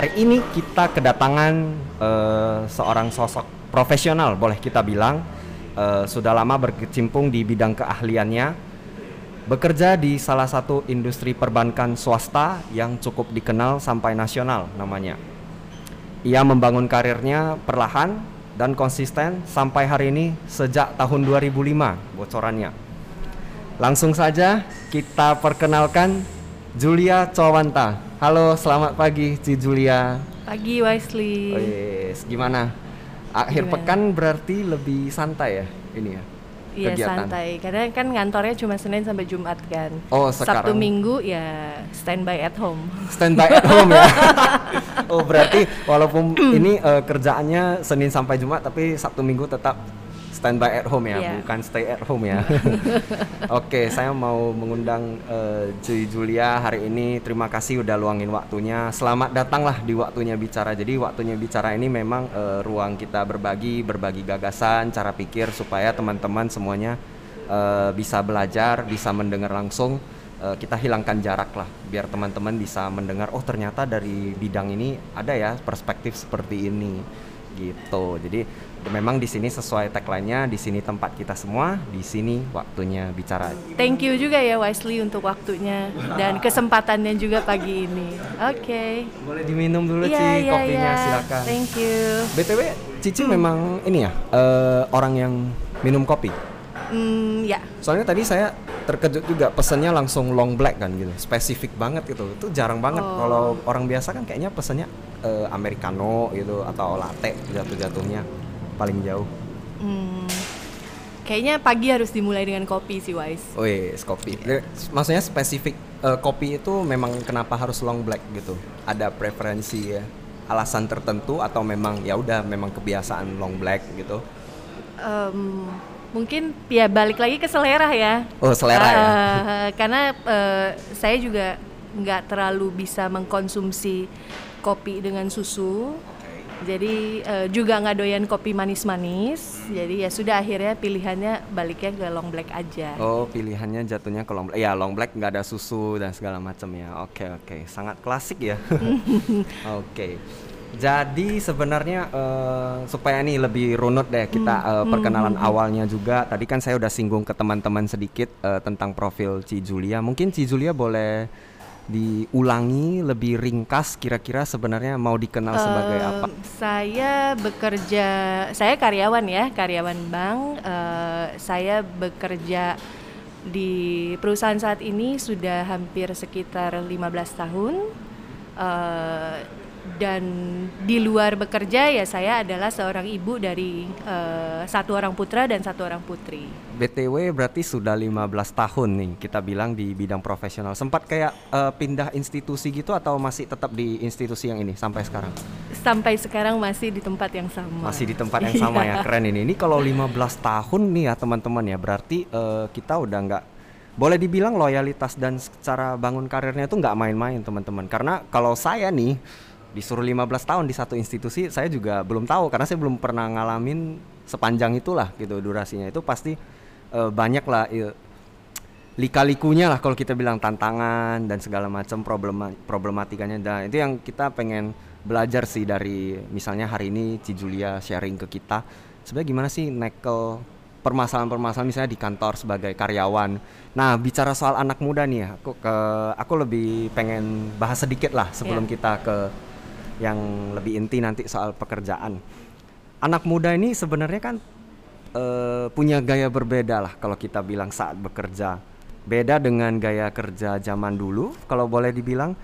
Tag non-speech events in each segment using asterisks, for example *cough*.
Hari ini kita kedatangan uh, seorang sosok profesional, boleh kita bilang, uh, sudah lama berkecimpung di bidang keahliannya, bekerja di salah satu industri perbankan swasta yang cukup dikenal sampai nasional namanya. Ia membangun karirnya perlahan dan konsisten sampai hari ini sejak tahun 2005 bocorannya. Langsung saja kita perkenalkan Julia Cowanta. Halo, selamat pagi Ci Julia. Pagi Wisely. Oh yes, gimana? Akhir gimana? pekan berarti lebih santai ya ini ya? Iya kegiatan. santai, karena kan ngantornya cuma Senin sampai Jumat kan. Oh sekarang. Sabtu Minggu ya standby at home. Standby at home ya. *laughs* oh berarti walaupun *clears throat* ini uh, kerjaannya Senin sampai Jumat, tapi Sabtu Minggu tetap standby at home ya, yeah. bukan stay at home ya. *laughs* *laughs* Oke, okay, saya mau mengundang uh, Julia hari ini. Terima kasih udah luangin waktunya. Selamat datanglah di waktunya bicara. Jadi waktunya bicara ini memang uh, ruang kita berbagi, berbagi gagasan, cara pikir supaya teman-teman semuanya uh, bisa belajar, bisa mendengar langsung. Uh, kita hilangkan jarak lah, biar teman-teman bisa mendengar. Oh ternyata dari bidang ini ada ya perspektif seperti ini, gitu. Jadi memang di sini sesuai tagline-nya di sini tempat kita semua di sini waktunya bicara thank you juga ya Wisely untuk waktunya dan kesempatannya juga pagi ini oke okay. boleh diminum dulu yeah, Ci yeah, kopinya yeah. silakan thank you btw Cici hmm. memang ini ya uh, orang yang minum kopi Hmm, ya. Soalnya tadi saya terkejut juga pesennya langsung long black kan gitu, spesifik banget gitu. Itu jarang banget. Oh. Kalau orang biasa kan kayaknya pesennya uh, americano gitu atau latte jatuh-jatuhnya paling jauh? Hmm, kayaknya pagi harus dimulai dengan kopi sih Wise. Oh yes, kopi. Yeah. Maksudnya spesifik uh, kopi itu memang kenapa harus long black gitu? Ada preferensi ya? Alasan tertentu atau memang ya udah memang kebiasaan long black gitu? Um, mungkin ya balik lagi ke selera ya. Oh selera uh, ya. Karena uh, saya juga nggak terlalu bisa mengkonsumsi kopi dengan susu jadi uh, juga nggak doyan kopi manis-manis. Jadi ya sudah akhirnya pilihannya baliknya ke long black aja. Oh pilihannya jatuhnya ke long black. Ya long black nggak ada susu dan segala macam ya. Oke oke. Sangat klasik ya. *laughs* Oke. Jadi sebenarnya uh, supaya nih lebih runut deh kita uh, perkenalan hmm. awalnya juga. Tadi kan saya udah singgung ke teman-teman sedikit uh, tentang profil Ci Julia. Mungkin Ci Julia boleh diulangi lebih ringkas kira-kira sebenarnya mau dikenal uh, sebagai apa? Saya bekerja, saya karyawan ya, karyawan bank. Uh, saya bekerja di perusahaan saat ini sudah hampir sekitar 15 tahun. Uh, dan di luar bekerja ya saya adalah seorang ibu dari uh, satu orang putra dan satu orang putri. BTW berarti sudah 15 tahun nih kita bilang di bidang profesional. Sempat kayak uh, pindah institusi gitu atau masih tetap di institusi yang ini sampai sekarang? Sampai sekarang masih di tempat yang sama. Masih di tempat yang *laughs* sama ya. Keren ini. Ini kalau 15 tahun nih ya teman-teman ya berarti uh, kita udah nggak boleh dibilang loyalitas dan secara bangun karirnya itu nggak main-main teman-teman. Karena kalau saya nih disuruh 15 tahun di satu institusi saya juga belum tahu karena saya belum pernah ngalamin sepanjang itulah gitu durasinya itu pasti uh, banyak lah uh, lika-likunya lah kalau kita bilang tantangan dan segala macam problema problematikanya dan itu yang kita pengen belajar sih dari misalnya hari ini Ci Julia sharing ke kita sebenarnya gimana sih nekel permasalahan-permasalahan misalnya di kantor sebagai karyawan. Nah, bicara soal anak muda nih ya, aku ke aku lebih pengen bahas sedikit lah sebelum yeah. kita ke yang lebih inti nanti soal pekerjaan. Anak muda ini sebenarnya kan uh, punya gaya berbeda lah kalau kita bilang saat bekerja. Beda dengan gaya kerja zaman dulu kalau boleh dibilang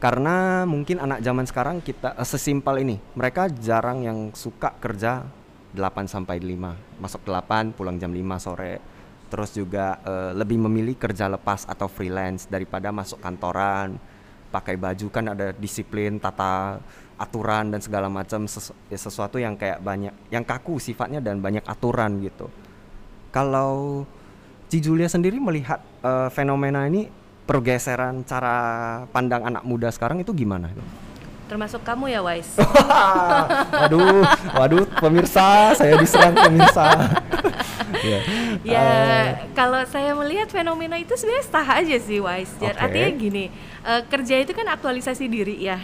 karena mungkin anak zaman sekarang kita uh, sesimpel ini. Mereka jarang yang suka kerja 8 sampai 5. Masuk 8, pulang jam 5 sore. Terus juga uh, lebih memilih kerja lepas atau freelance daripada masuk kantoran pakai baju kan ada disiplin tata aturan dan segala macam sesu ya sesuatu yang kayak banyak yang kaku sifatnya dan banyak aturan gitu. Kalau Ci Julia sendiri melihat uh, fenomena ini pergeseran cara pandang anak muda sekarang itu gimana termasuk kamu ya Wais? *laughs* Waduh waduh pemirsa saya diserang pemirsa. Yeah. *laughs* ya uh, kalau saya melihat fenomena itu sebenarnya sah aja sih Wise okay. artinya gini uh, kerja itu kan aktualisasi diri ya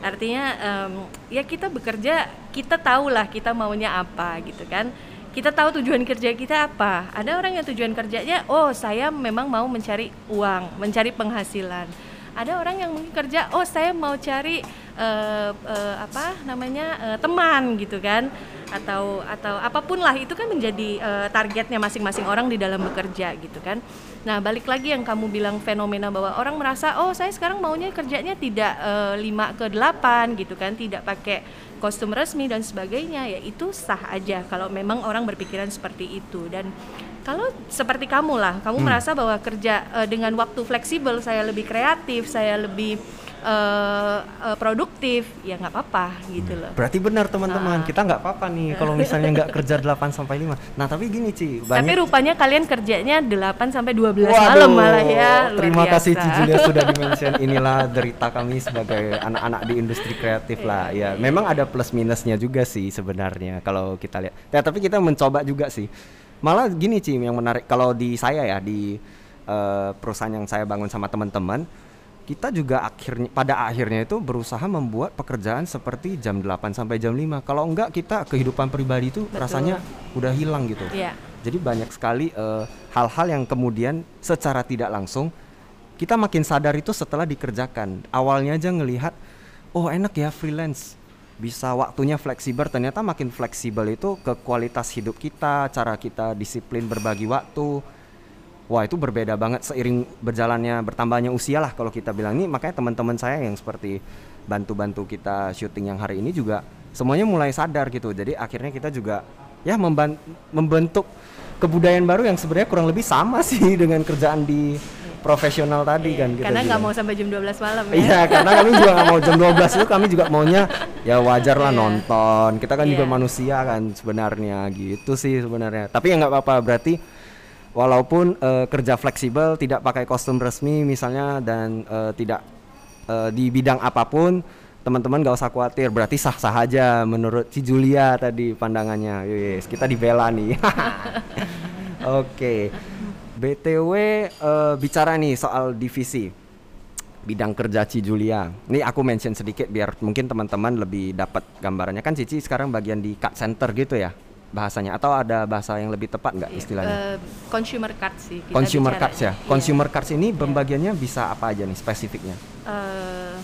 Artinya um, ya kita bekerja, kita tahulah kita maunya apa gitu kan. Kita tahu tujuan kerja kita apa. Ada orang yang tujuan kerjanya, oh saya memang mau mencari uang, mencari penghasilan. Ada orang yang mungkin kerja, oh saya mau cari uh, uh, apa namanya uh, teman gitu kan atau atau apa pun lah itu kan menjadi uh, targetnya masing-masing orang di dalam bekerja gitu kan. Nah balik lagi yang kamu bilang fenomena bahwa orang merasa oh saya sekarang maunya kerjanya tidak uh, 5 ke 8 gitu kan, tidak pakai kostum resmi dan sebagainya ya itu sah aja kalau memang orang berpikiran seperti itu dan kalau seperti kamu lah, kamu hmm. merasa bahwa kerja uh, dengan waktu fleksibel saya lebih kreatif, saya lebih uh, uh, produktif ya nggak apa-apa gitu loh. Berarti benar teman-teman, uh. kita nggak apa-apa nih kalau misalnya nggak *laughs* kerja 8 sampai 5. Nah, tapi gini Ci, banyak Tapi rupanya kalian kerjanya 8 sampai 12 Waduh, malam malah ya. Terima biasa. kasih Ci Julia sudah *laughs* dimention. Inilah derita kami sebagai anak-anak di industri kreatif lah. Ya, memang ada plus minusnya juga sih sebenarnya kalau kita lihat. Ya, tapi kita mencoba juga sih. Malah gini Ci yang menarik kalau di saya ya di uh, perusahaan yang saya bangun sama teman-teman kita juga akhirnya pada akhirnya itu berusaha membuat pekerjaan seperti jam 8 sampai jam 5. Kalau enggak kita kehidupan pribadi itu Betul. rasanya udah hilang gitu. Yeah. Jadi banyak sekali eh, hal-hal uh, yang kemudian secara tidak langsung kita makin sadar itu setelah dikerjakan. Awalnya aja ngelihat oh enak ya freelance. Bisa waktunya fleksibel, ternyata makin fleksibel itu ke kualitas hidup kita, cara kita disiplin berbagi waktu wah itu berbeda banget seiring berjalannya bertambahnya usia lah kalau kita bilang. Ini makanya teman-teman saya yang seperti bantu-bantu kita syuting yang hari ini juga semuanya mulai sadar gitu. Jadi akhirnya kita juga ya membentuk kebudayaan baru yang sebenarnya kurang lebih sama *laughs* sih dengan kerjaan di profesional tadi iya, kan kita karena nggak mau sampai jam 12 malam ya. Iya karena kami juga nggak mau jam *laughs* 12 itu kami juga maunya ya wajar lah yeah. nonton. Kita kan yeah. juga manusia kan sebenarnya gitu sih sebenarnya. Tapi ya nggak apa-apa berarti walaupun uh, kerja fleksibel tidak pakai kostum resmi misalnya dan uh, tidak uh, di bidang apa pun teman-teman gak usah khawatir. Berarti sah-sah aja menurut si Julia tadi pandangannya. Yes kita dibela nih. *laughs* Oke. Okay. btw uh, bicara nih soal divisi bidang kerja Ci Julia. Ini aku mention sedikit biar mungkin teman-teman lebih dapat gambarannya. Kan Cici sekarang bagian di cut center gitu ya bahasanya atau ada bahasa yang lebih tepat nggak istilahnya? Uh, consumer cards sih. Kita consumer cards ya. Iya. Consumer cards ini pembagiannya bisa apa aja nih spesifiknya? Uh,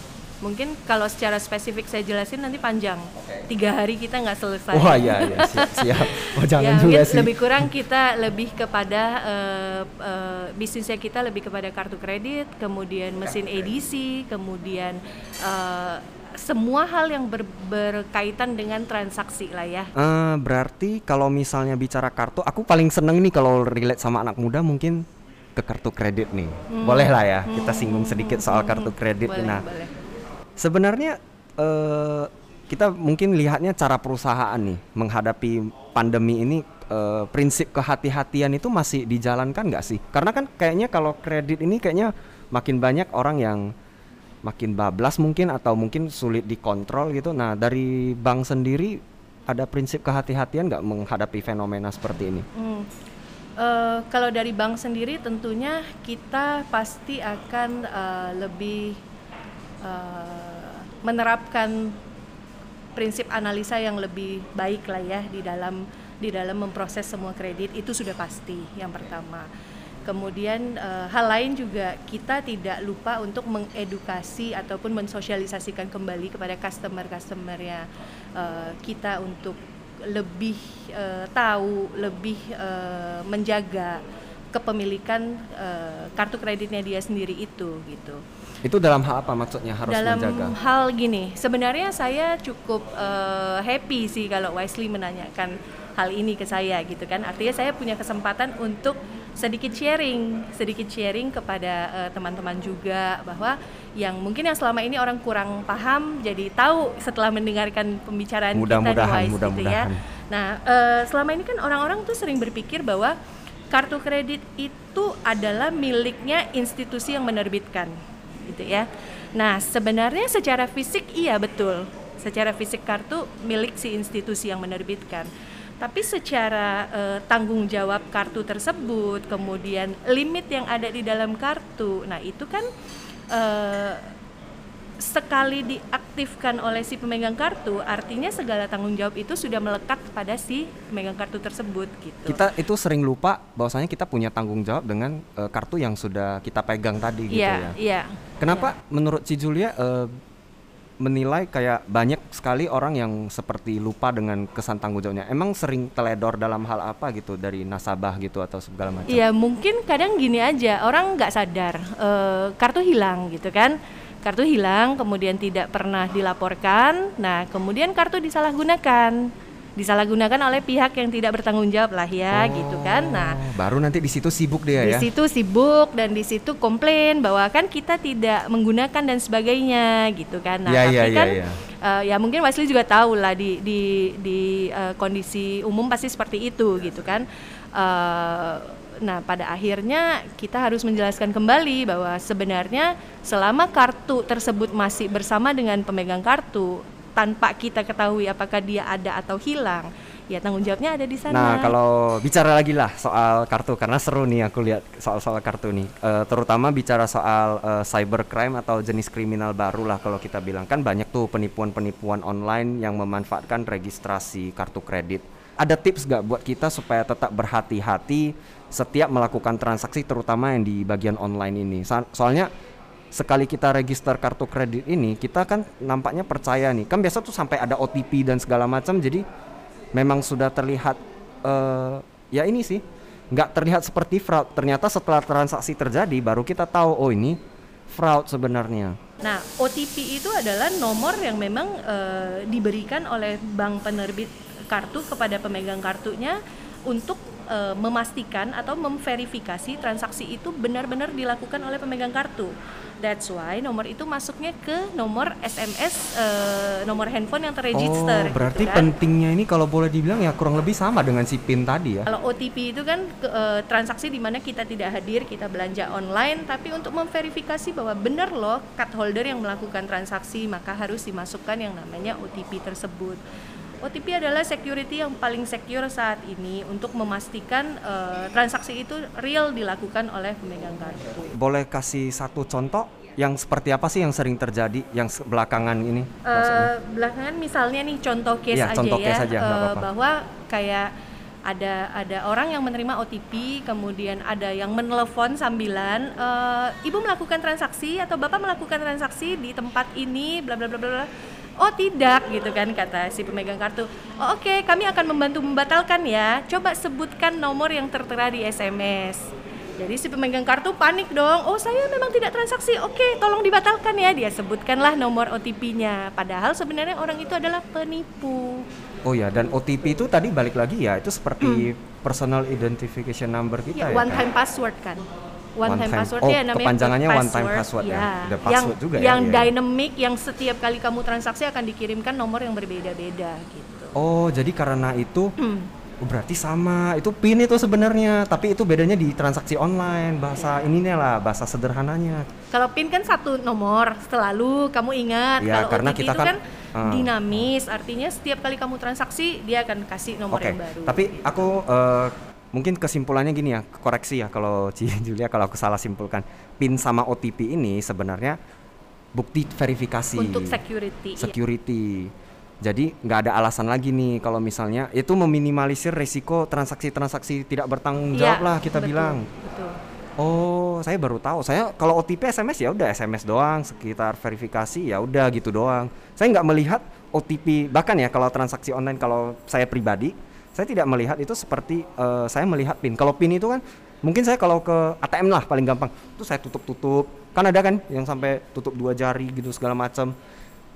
mungkin kalau secara spesifik saya jelasin nanti panjang. Okay. Tiga hari kita nggak selesai. Wah iya iya *laughs* siap. siap. Oh jangan ya, juga sih. Lebih kurang kita lebih kepada uh, uh, bisnisnya kita lebih kepada kartu kredit, kemudian mesin edisi, kemudian uh, semua hal yang ber, berkaitan dengan transaksi lah ya. Uh, berarti kalau misalnya bicara kartu, aku paling seneng nih kalau relate sama anak muda mungkin ke kartu kredit nih. Hmm. Boleh lah ya, kita hmm. singgung sedikit soal hmm. kartu kredit. Boleh, nah, boleh. sebenarnya uh, kita mungkin lihatnya cara perusahaan nih menghadapi pandemi ini uh, prinsip kehati-hatian itu masih dijalankan nggak sih? Karena kan kayaknya kalau kredit ini kayaknya makin banyak orang yang makin bablas mungkin atau mungkin sulit dikontrol gitu. Nah dari bank sendiri ada prinsip kehati-hatian nggak menghadapi fenomena seperti ini? Hmm. Uh, kalau dari bank sendiri tentunya kita pasti akan uh, lebih uh, menerapkan prinsip analisa yang lebih baik lah ya di dalam di dalam memproses semua kredit itu sudah pasti yang pertama. Kemudian uh, hal lain juga kita tidak lupa untuk mengedukasi ataupun mensosialisasikan kembali kepada customer-customernya uh, kita untuk lebih uh, tahu, lebih uh, menjaga kepemilikan uh, kartu kreditnya dia sendiri itu gitu. Itu dalam hal apa maksudnya harus dalam menjaga? Dalam hal gini, sebenarnya saya cukup uh, happy sih kalau Wisely menanyakan hal ini ke saya gitu kan. Artinya saya punya kesempatan untuk sedikit sharing, sedikit sharing kepada uh, teman-teman juga bahwa yang mungkin yang selama ini orang kurang paham jadi tahu setelah mendengarkan pembicaraan mudah kita di mudah gitu ya. Nah, uh, selama ini kan orang-orang tuh sering berpikir bahwa kartu kredit itu adalah miliknya institusi yang menerbitkan gitu ya. Nah, sebenarnya secara fisik iya betul. Secara fisik kartu milik si institusi yang menerbitkan tapi secara uh, tanggung jawab kartu tersebut, kemudian limit yang ada di dalam kartu, nah itu kan uh, sekali diaktifkan oleh si pemegang kartu, artinya segala tanggung jawab itu sudah melekat pada si pemegang kartu tersebut gitu. Kita itu sering lupa bahwasanya kita punya tanggung jawab dengan uh, kartu yang sudah kita pegang tadi gitu Iya, ya. iya. Kenapa menurut Ci Julia uh, menilai kayak banyak sekali orang yang seperti lupa dengan kesan tanggung jawabnya. Emang sering teledor dalam hal apa gitu dari nasabah gitu atau segala macam? Iya, mungkin kadang gini aja, orang nggak sadar uh, kartu hilang gitu kan. Kartu hilang, kemudian tidak pernah dilaporkan. Nah, kemudian kartu disalahgunakan disalahgunakan oleh pihak yang tidak bertanggung jawab lah ya oh, gitu kan. Nah, baru nanti di situ sibuk dia di ya. Di situ sibuk dan di situ komplain bahwa kan kita tidak menggunakan dan sebagainya gitu kan. Nah, ya, tapi ya, kan ya, ya. Uh, ya mungkin Wesley juga tahu lah di di di uh, kondisi umum pasti seperti itu gitu kan. Uh, Nah, pada akhirnya kita harus menjelaskan kembali bahwa sebenarnya selama kartu tersebut masih bersama dengan pemegang kartu, tanpa kita ketahui apakah dia ada atau hilang, ya tanggung jawabnya ada di sana. Nah, kalau bicara lagi lah soal kartu karena seru nih aku lihat soal-soal kartu nih. Uh, terutama bicara soal uh, cybercrime atau jenis kriminal baru lah kalau kita bilang kan banyak tuh penipuan-penipuan online yang memanfaatkan registrasi kartu kredit. Ada tips gak buat kita supaya tetap berhati-hati setiap melakukan transaksi terutama yang di bagian online ini. Soalnya sekali kita register kartu kredit ini kita kan nampaknya percaya nih. Kan biasa tuh sampai ada OTP dan segala macam jadi memang sudah terlihat uh, ya ini sih nggak terlihat seperti fraud. Ternyata setelah transaksi terjadi baru kita tahu oh ini fraud sebenarnya. Nah OTP itu adalah nomor yang memang uh, diberikan oleh bank penerbit kartu kepada pemegang kartunya untuk uh, memastikan atau memverifikasi transaksi itu benar-benar dilakukan oleh pemegang kartu. That's why nomor itu masuknya ke nomor SMS uh, nomor handphone yang terregister. Oh, berarti gitu kan. pentingnya ini kalau boleh dibilang ya kurang lebih sama dengan si PIN tadi ya. Kalau OTP itu kan ke, uh, transaksi di mana kita tidak hadir, kita belanja online, tapi untuk memverifikasi bahwa benar loh card holder yang melakukan transaksi, maka harus dimasukkan yang namanya OTP tersebut. OTP adalah security yang paling secure saat ini untuk memastikan uh, transaksi itu real dilakukan oleh pemegang kartu. Boleh kasih satu contoh yang seperti apa sih yang sering terjadi yang belakangan ini? Uh, belakangan misalnya nih contoh case ya, aja contoh ya, case aja, uh, apa -apa. bahwa kayak ada ada orang yang menerima OTP, kemudian ada yang menelpon sambilan, e, ibu melakukan transaksi atau bapak melakukan transaksi di tempat ini, bla bla bla bla. Oh tidak gitu kan kata si pemegang kartu. Oh, Oke okay, kami akan membantu membatalkan ya. Coba sebutkan nomor yang tertera di SMS. Jadi si pemegang kartu panik dong. Oh saya memang tidak transaksi. Oke okay, tolong dibatalkan ya. Dia sebutkanlah nomor OTP-nya. Padahal sebenarnya orang itu adalah penipu. Oh ya, dan OTP itu tadi balik lagi ya, itu seperti hmm. personal identification number kita ya. One kan? time password kan. One, one time, time password oh, ya namanya kepanjangannya password, one time password ya. ya. Password yang, juga yang ya. dynamic yang setiap kali kamu transaksi akan dikirimkan nomor yang berbeda-beda gitu. Oh, jadi karena itu Oh, berarti sama itu pin itu sebenarnya tapi itu bedanya di transaksi online bahasa ya. ininya lah bahasa sederhananya kalau pin kan satu nomor selalu kamu ingat ya, kalau karena OTP kita itu kan, kan uh, dinamis artinya setiap kali kamu transaksi dia akan kasih nomor okay. yang baru tapi aku uh, mungkin kesimpulannya gini ya koreksi ya kalau *laughs* Ci Julia kalau aku salah simpulkan pin sama OTP ini sebenarnya bukti verifikasi untuk security security ya jadi nggak ada alasan lagi nih kalau misalnya itu meminimalisir resiko transaksi-transaksi tidak bertanggung jawab ya, lah kita betul, bilang. Betul. Oh, saya baru tahu. Saya kalau OTP SMS ya udah SMS doang, sekitar verifikasi ya udah gitu doang. Saya nggak melihat OTP bahkan ya kalau transaksi online kalau saya pribadi, saya tidak melihat itu seperti uh, saya melihat PIN. Kalau PIN itu kan mungkin saya kalau ke ATM lah paling gampang, itu saya tutup-tutup. Kan ada kan yang sampai tutup dua jari gitu segala macam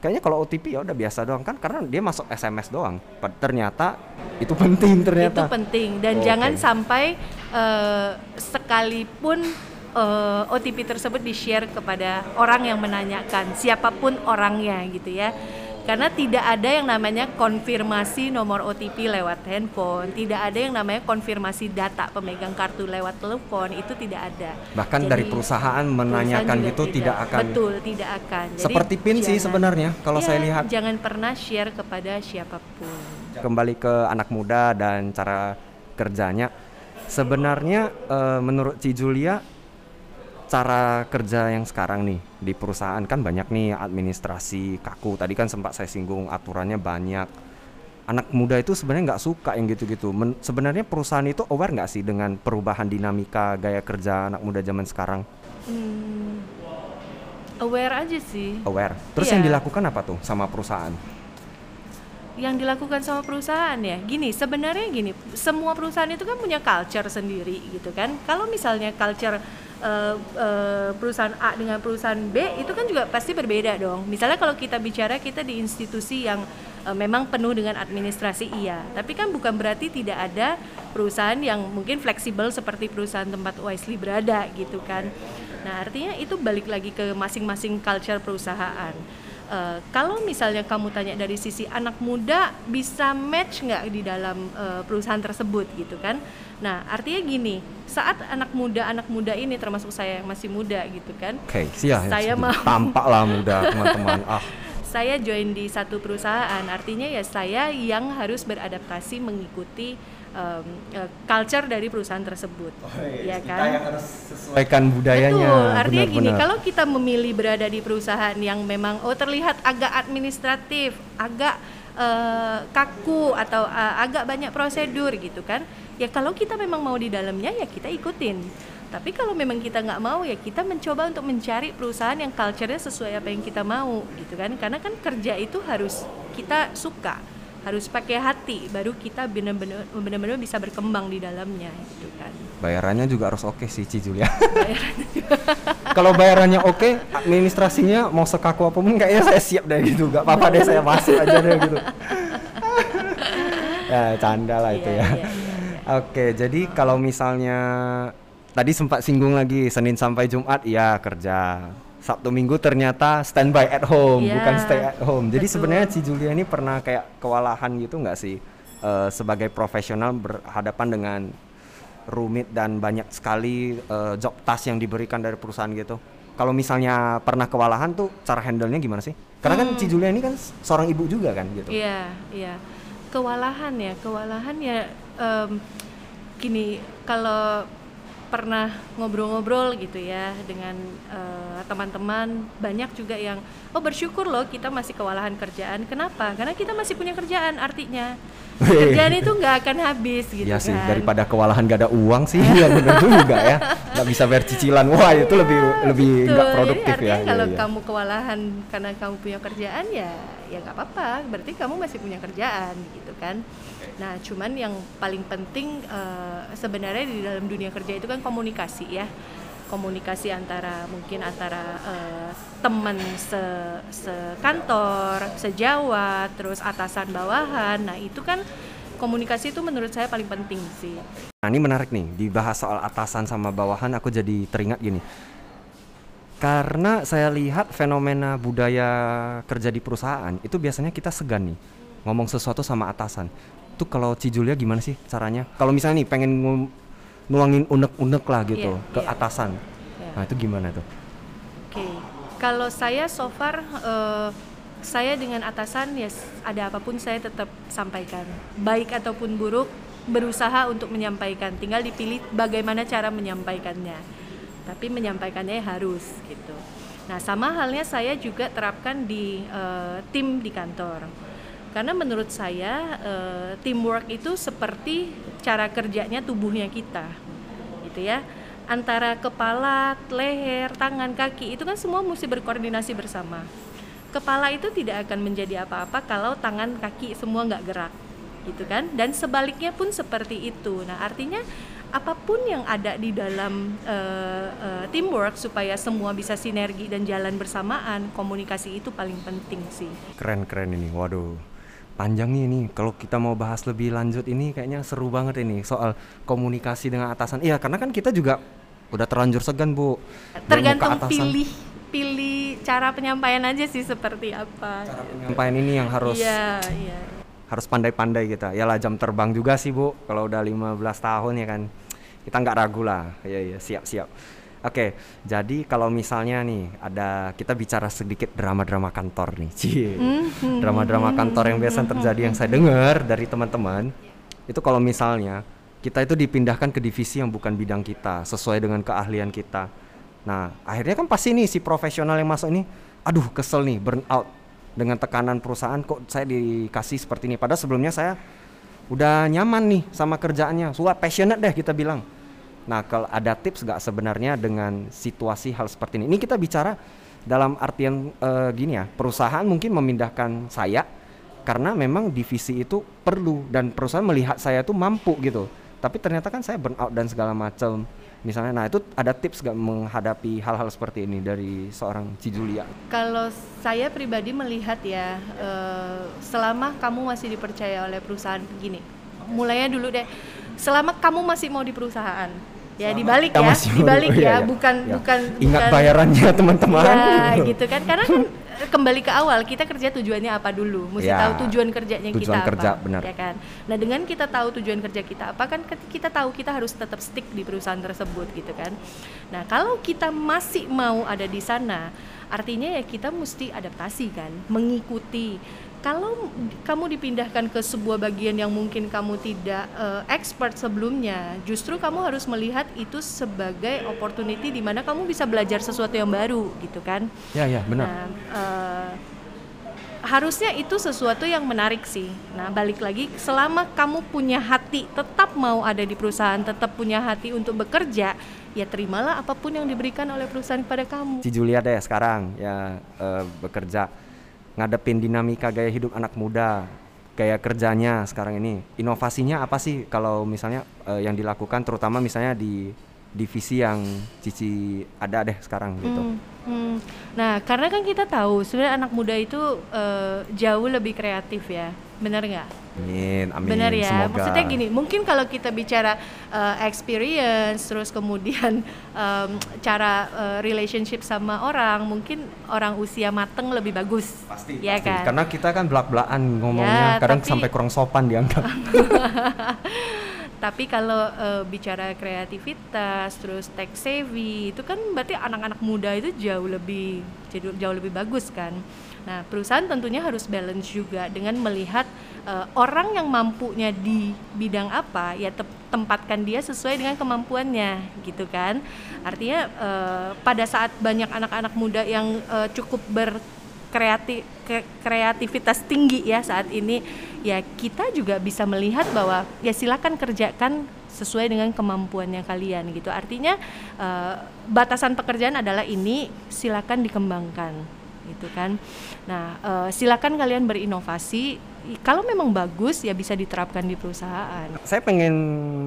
kayaknya kalau OTP ya udah biasa doang kan karena dia masuk SMS doang. Ternyata itu penting ternyata. Itu penting dan oh, jangan okay. sampai uh, sekalipun uh, OTP tersebut di-share kepada orang yang menanyakan, siapa pun orangnya gitu ya karena tidak ada yang namanya konfirmasi nomor OTP lewat handphone, tidak ada yang namanya konfirmasi data pemegang kartu lewat telepon, itu tidak ada. Bahkan Jadi, dari perusahaan menanyakan gitu tidak, tidak akan. Betul, tidak akan. Jadi, Seperti PIN jangan, sih sebenarnya kalau ya, saya lihat. Jangan pernah share kepada siapa pun. Kembali ke anak muda dan cara kerjanya. Sebenarnya uh, menurut Ci Julia cara kerja yang sekarang nih di perusahaan kan banyak nih administrasi kaku. Tadi kan sempat saya singgung aturannya banyak. Anak muda itu sebenarnya nggak suka yang gitu-gitu. Men- sebenarnya perusahaan itu aware nggak sih dengan perubahan dinamika gaya kerja anak muda zaman sekarang? Hmm, aware aja sih. Aware. Terus Iya. yang dilakukan apa tuh sama perusahaan? Yang dilakukan sama perusahaan ya, gini sebenarnya gini, semua perusahaan itu kan punya culture sendiri gitu kan. Kalau misalnya culture eh, eh, perusahaan A dengan perusahaan B itu kan juga pasti berbeda dong. Misalnya kalau kita bicara kita di institusi yang eh, memang penuh dengan administrasi iya, tapi kan bukan berarti tidak ada perusahaan yang mungkin fleksibel seperti perusahaan tempat Wisely berada gitu kan. Nah artinya itu balik lagi ke masing-masing culture perusahaan. Eh, kalau misalnya kamu tanya dari sisi anak muda bisa match nggak di dalam eh, perusahaan tersebut gitu kan? Nah artinya gini, saat anak muda anak muda ini termasuk saya yang masih muda gitu kan, Oke, siap. Saya mau- tampak lah muda *laughs* teman-teman. Ah, saya join di satu perusahaan, artinya ya saya yang harus beradaptasi mengikuti em, eh, culture dari perusahaan tersebut, ya kan? harus sesuaikan budayanya. Betul, artinya gini, benar-benar. kalau kita memilih berada di perusahaan yang memang oh terlihat agak administratif, agak eh, kaku atau eh, agak banyak prosedur gitu kan, ya kalau kita memang mau di dalamnya ya kita ikutin. Tapi kalau memang kita nggak mau ya kita mencoba untuk mencari perusahaan yang culture-nya sesuai apa yang kita mau gitu kan, karena kan kerja itu harus kita suka harus pakai hati baru kita benar-benar benar-benar bisa berkembang di dalamnya gitu kan Bayarannya juga harus oke sih Ci Julia. *laughs* Kalau bayarannya oke, administrasinya mau sekaku apa pun kayaknya saya siap deh gitu. Gak apa-apa deh saya masuk aja deh gitu. *laughs* ya canda lah itu Iya, ya. iya, iya, Oke, jadi kalau misalnya tadi sempat singgung lagi Senin sampai Jumat ya kerja. Sabtu Minggu ternyata standby at home, Iya, bukan stay at home. Jadi sebenarnya Ci Julia ini pernah kayak kewalahan gitu nggak sih eh, sebagai profesional berhadapan dengan rumit dan banyak sekali eh, job task yang diberikan dari perusahaan gitu. Kalau misalnya pernah kewalahan tuh cara handle-nya gimana sih? Karena kan Ci Julia ini kan seorang ibu juga kan gitu. Hmm. Iya, iya. Kewalahan ya, kewalahan ya em, gini, kalau pernah ngobrol-ngobrol gitu ya dengan eh, teman-teman, banyak juga yang oh bersyukur loh kita masih kewalahan kerjaan. Kenapa? Karena kita masih punya kerjaan artinya. Kerjaan itu nggak akan habis gitu Iya sih, kan. daripada kewalahan gak ada uang sih, ya bener *laughs* juga ya. Nggak bisa bayar cicilan, wah itu lebih lebih Betul, nggak jadi produktif ya. artinya Iya, kalau iya. kamu kewalahan karena kamu punya kerjaan ya ya nggak apa-apa berarti kamu masih punya kerjaan gitu kan. Nah cuman yang paling penting eh, sebenarnya di dalam dunia kerja itu kan komunikasi ya. Komunikasi antara mungkin antara eh, teman se sekantor sejawat terus atasan bawahan. Nah itu kan komunikasi itu menurut saya paling penting sih. Nah ini menarik nih, dibahas soal atasan sama bawahan, aku jadi teringat gini. Karena saya lihat fenomena budaya kerja di perusahaan itu biasanya kita segan nih ngomong sesuatu sama atasan. Itu kalau Ci Julia gimana sih caranya? Kalau misalnya nih pengen nuangin unek-unek lah gitu Iya, ke iya. atasan. Ya. Nah itu gimana tuh? Oke, kalau saya so far eh, saya dengan atasan ya s- ada apa pun saya tetap sampaikan, baik ataupun buruk berusaha untuk menyampaikan. Tinggal dipilih bagaimana cara menyampaikannya. Tapi menyampaikannya harus gitu. Nah sama halnya saya juga terapkan di eh, tim di kantor. Karena menurut saya eh, teamwork itu seperti cara kerjanya tubuhnya kita, gitu ya antara kepala, leher, tangan, kaki itu kan semua mesti berkoordinasi bersama. Kepala itu tidak akan menjadi apa-apa kalau tangan, kaki semua nggak gerak, gitu kan? Dan sebaliknya pun seperti itu. Nah artinya apa pun yang ada di dalam eh, eh, teamwork supaya semua bisa sinergi dan jalan bersamaan, komunikasi itu paling penting sih. Keren-keren ini, waduh. Panjang nih ini, kalau kita mau bahas lebih lanjut ini kayaknya seru banget ini soal komunikasi dengan atasan. Iya, karena kan kita juga udah terlanjur segan bu. Tergantung pilih pilih cara penyampaian aja sih seperti apa. Penyampaian ini yang harus Iya, iya. Harus pandai-pandai kita. Ya lah jam terbang juga sih bu. Kalau udah 15 tahun ya kan, kita nggak ragu lah. Iya iya siap-siap. Oke, jadi kalau misalnya nih ada kita bicara sedikit drama-drama kantor nih, Cie. Mhm. Drama-drama kantor yang biasa terjadi yang saya dengar dari teman-teman itu kalau misalnya kita itu dipindahkan ke divisi yang bukan bidang kita sesuai dengan keahlian kita. Nah, akhirnya kan pasti nih si profesional yang masuk ini, aduh kesel nih, burn out dengan tekanan perusahaan kok saya dikasih seperti ini. Padahal sebelumnya saya udah nyaman nih sama kerjaannya, suka passionate deh kita bilang. Nah, kalau ada tips gak sebenarnya dengan situasi hal seperti ini? Ini kita bicara dalam artian uh, gini ya, perusahaan mungkin memindahkan saya karena memang divisi itu perlu dan perusahaan melihat saya tuh mampu gitu. Tapi ternyata kan saya burn out dan segala macam misalnya. Nah itu ada tips gak menghadapi hal-hal seperti ini dari seorang Cijulia kalau saya pribadi melihat ya uh, selama kamu masih dipercaya oleh perusahaan begini mulainya dulu deh. Selama kamu masih mau di perusahaan ya dibalik ya dibalik ya, ya, ya bukan ya. bukan ingat bukan, bayarannya teman-teman. Ya gitu kan. Karena kan *laughs* kembali ke awal kita kerja tujuannya apa dulu? Mesti ya, tahu tujuan kerjanya tujuan kita kerja, apa benar. ya kan? Nah dengan kita tahu tujuan kerja kita apa kan kita tahu kita harus tetap stick di perusahaan tersebut gitu kan? Nah kalau kita masih mau ada di sana artinya ya kita mesti adaptasi kan mengikuti kalau kamu dipindahkan ke sebuah bagian yang mungkin kamu tidak uh, expert sebelumnya, justru kamu harus melihat itu sebagai opportunity di mana kamu bisa belajar sesuatu yang baru, gitu kan? Ya, ya, benar. Nah, uh, harusnya itu sesuatu yang menarik sih. Nah, balik lagi, selama kamu punya hati tetap mau ada di perusahaan, tetap punya hati untuk bekerja, ya terimalah apa pun yang diberikan oleh perusahaan kepada kamu. Si Julia deh sekarang ya uh, bekerja ngadepin dinamika gaya hidup anak muda gaya kerjanya sekarang ini inovasinya apa sih kalau misalnya uh, yang dilakukan terutama misalnya di divisi yang Cici ada deh sekarang gitu. Hmm, hmm. Nah karena kan kita tahu sebenarnya anak muda itu uh, jauh lebih kreatif ya, benar nggak? Amin, amin. Benar ya. Semoga. Maksudnya gini, mungkin kalau kita bicara uh, experience, terus kemudian *laughs* um, cara uh, relationship sama orang, mungkin orang usia mateng lebih bagus. Pasti. Ya pasti. kan. Karena kita kan belak-belakan ngomongnya, ya, kadang tapi... sampai kurang sopan dianggap. *laughs* tapi kalau uh, bicara kreativitas terus tech savvy itu kan berarti anak-anak muda itu jauh lebih jauh lebih bagus kan. Nah perusahaan tentunya harus balance juga dengan melihat uh, orang yang mampunya di bidang apa ya te tempatkan dia sesuai dengan kemampuannya gitu kan. Artinya uh, pada saat banyak anak-anak muda yang uh, cukup ber kreatif ke, kreativitas tinggi ya saat ini ya kita juga bisa melihat bahwa ya silakan kerjakan sesuai dengan kemampuannya kalian gitu. Artinya uh, batasan pekerjaan adalah ini silakan dikembangkan gitu kan. Nah uh, silakan kalian berinovasi. Kalau memang bagus ya bisa diterapkan di perusahaan. Saya pengen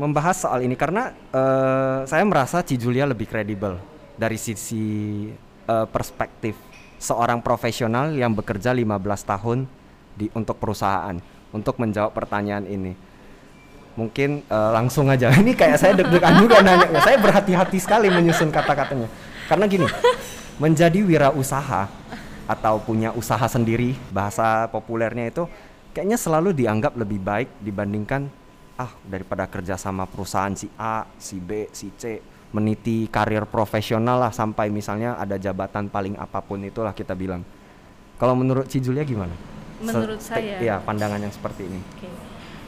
membahas soal ini karena uh, saya merasa Cijulia lebih kredibel dari sisi uh, perspektif seorang profesional yang bekerja 15 tahun di untuk perusahaan untuk menjawab pertanyaan ini. Mungkin uh, langsung aja. *laughs* Ini kayak saya deg-degan juga nanya. Saya berhati-hati sekali menyusun kata-katanya. Karena gini, menjadi wirausaha atau punya usaha sendiri, bahasa populernya itu kayaknya selalu dianggap lebih baik dibandingkan ah daripada kerja sama perusahaan si A, si B, si C meniti karir profesional lah sampai misalnya ada jabatan paling apa pun itulah kita bilang. Kalau menurut Cijulia gimana? Menurut Se saya. Iya, pandangan yang seperti ini. Okay. Uh,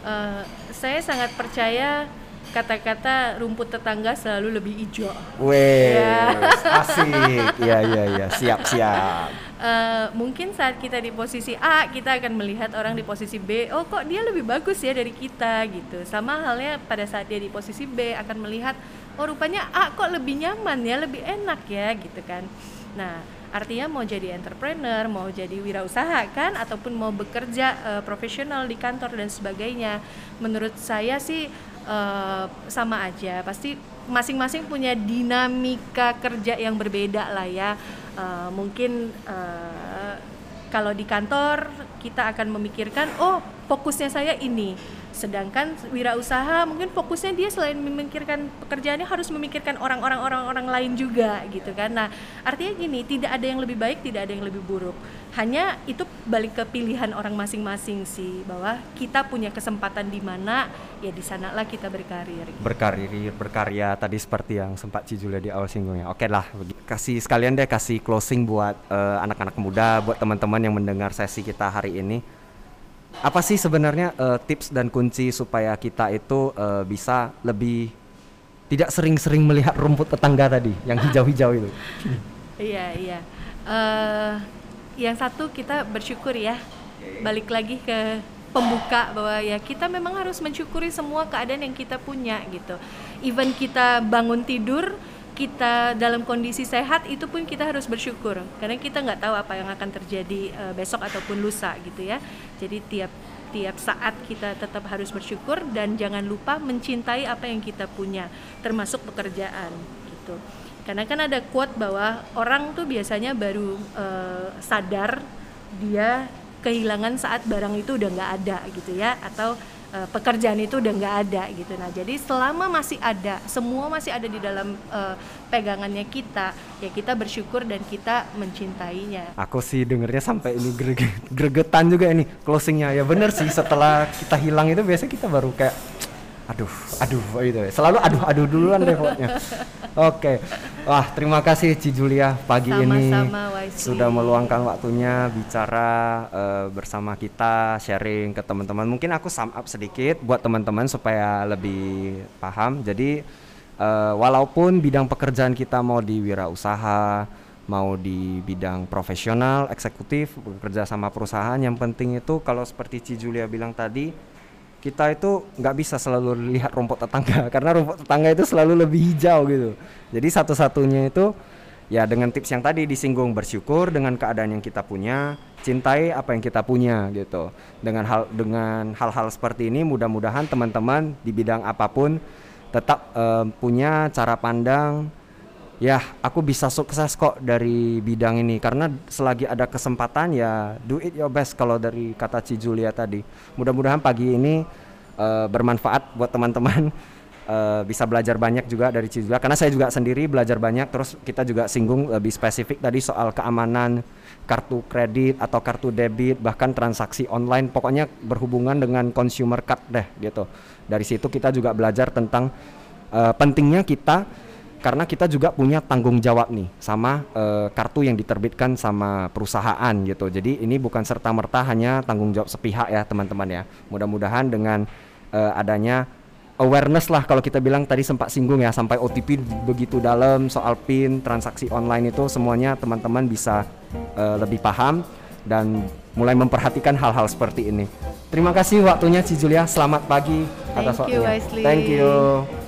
eh, saya sangat percaya kata-kata rumput tetangga selalu lebih hijau. Weh, ya. asik. Iya, iya, iya. Siap, siap. Uh, mungkin saat kita di posisi A, kita akan melihat orang di posisi B, oh kok dia lebih bagus ya dari kita gitu. Sama halnya pada saat dia di posisi B akan melihat oh rupanya A kok lebih nyaman ya lebih enak ya gitu kan nah artinya mau jadi entrepreneur mau jadi wirausaha kan ataupun mau bekerja uh, profesional di kantor dan sebagainya. Menurut saya sih uh, sama aja. Pasti masing-masing punya dinamika kerja yang berbeda lah ya. Uh, mungkin uh, kalau di kantor kita akan memikirkan oh fokusnya saya ini sedangkan wirausaha mungkin fokusnya dia selain memikirkan pekerjaannya harus memikirkan orang-orang orang-orang lain juga gitu kan. Nah artinya gini tidak ada yang lebih baik tidak ada yang lebih buruk. Hanya itu balik ke pilihan orang masing-masing sih bahwa kita punya kesempatan di mana ya di sanalah kita berkarir. Gitu. berkarir berkarya tadi seperti yang sempat Cijulia di awal singgungnya oke lah kasih sekalian deh kasih closing buat uh, anak-anak muda buat teman-teman yang mendengar sesi kita hari ini apa sih sebenarnya uh, tips dan kunci supaya kita itu uh, bisa lebih tidak sering-sering melihat rumput tetangga tadi yang hijau-hijau itu. Iya iya. Uh, yang satu kita bersyukur ya. Balik lagi ke pembuka bahwa ya kita memang harus mensyukuri semua keadaan yang kita punya gitu. Even kita bangun tidur, kita dalam kondisi sehat itu pun kita harus bersyukur karena kita nggak tahu apa yang akan terjadi uh, besok ataupun lusa gitu ya. Jadi tiap tiap saat kita tetap harus bersyukur dan jangan lupa mencintai apa yang kita punya termasuk pekerjaan gitu. Karena kan ada quote bahwa orang tuh biasanya baru uh, sadar dia kehilangan saat barang itu udah nggak ada gitu ya atau uh, pekerjaan itu udah nggak ada gitu. Nah jadi selama masih ada, semua masih ada di dalam uh, pegangannya kita, ya kita bersyukur dan kita mencintainya. Aku sih dengernya sampai ini gregetan juga ini closingnya ya bener sih setelah kita hilang itu biasanya kita baru kayak aduh aduh itu ya. selalu aduh aduh duluan deh pokoknya *laughs* oke okay. wah terima kasih Ci Julia pagi Sama ini Wisely. sudah meluangkan waktunya bicara uh, bersama kita sharing ke teman-teman mungkin aku sum up sedikit buat teman-teman supaya lebih paham jadi uh, walaupun bidang pekerjaan kita mau di wirausaha mau di bidang profesional eksekutif bekerja sama perusahaan yang penting itu kalau seperti Ci Julia bilang tadi kita itu nggak bisa selalu lihat rumput tetangga *laughs* karena rumput tetangga itu selalu lebih hijau gitu. Jadi satu-satunya itu ya dengan tips yang tadi disinggung bersyukur dengan keadaan yang kita punya cintai apa yang kita punya gitu. Dengan hal dengan hal-hal seperti ini mudah-mudahan teman-teman di bidang apa pun tetap uh, punya cara pandang ya aku bisa sukses kok dari bidang ini. Karena selagi ada kesempatan ya do it your best kalau dari kata Ci Julia tadi. Mudah-mudahan pagi ini uh, bermanfaat buat teman-teman. Uh, *laughs* bisa belajar banyak juga dari Ci Julia. Karena saya juga sendiri belajar banyak terus kita juga singgung lebih spesifik tadi soal keamanan kartu kredit atau kartu debit bahkan transaksi online. Pokoknya berhubungan dengan consumer card deh gitu. Dari situ kita juga belajar tentang uh, pentingnya kita karena kita juga punya tanggung jawab nih sama uh, kartu yang diterbitkan sama perusahaan gitu. Jadi ini bukan serta merta hanya tanggung jawab sepihak ya teman-teman ya. Mudah-mudahan dengan uh, adanya awareness lah kalau kita bilang tadi sempat singgung ya sampai OTP begitu dalam soal PIN transaksi online itu semuanya teman-teman bisa uh, lebih paham dan mulai memperhatikan hal-hal seperti ini. Terima kasih waktunya Ci Julia. Selamat pagi atas waktunya. Thank you.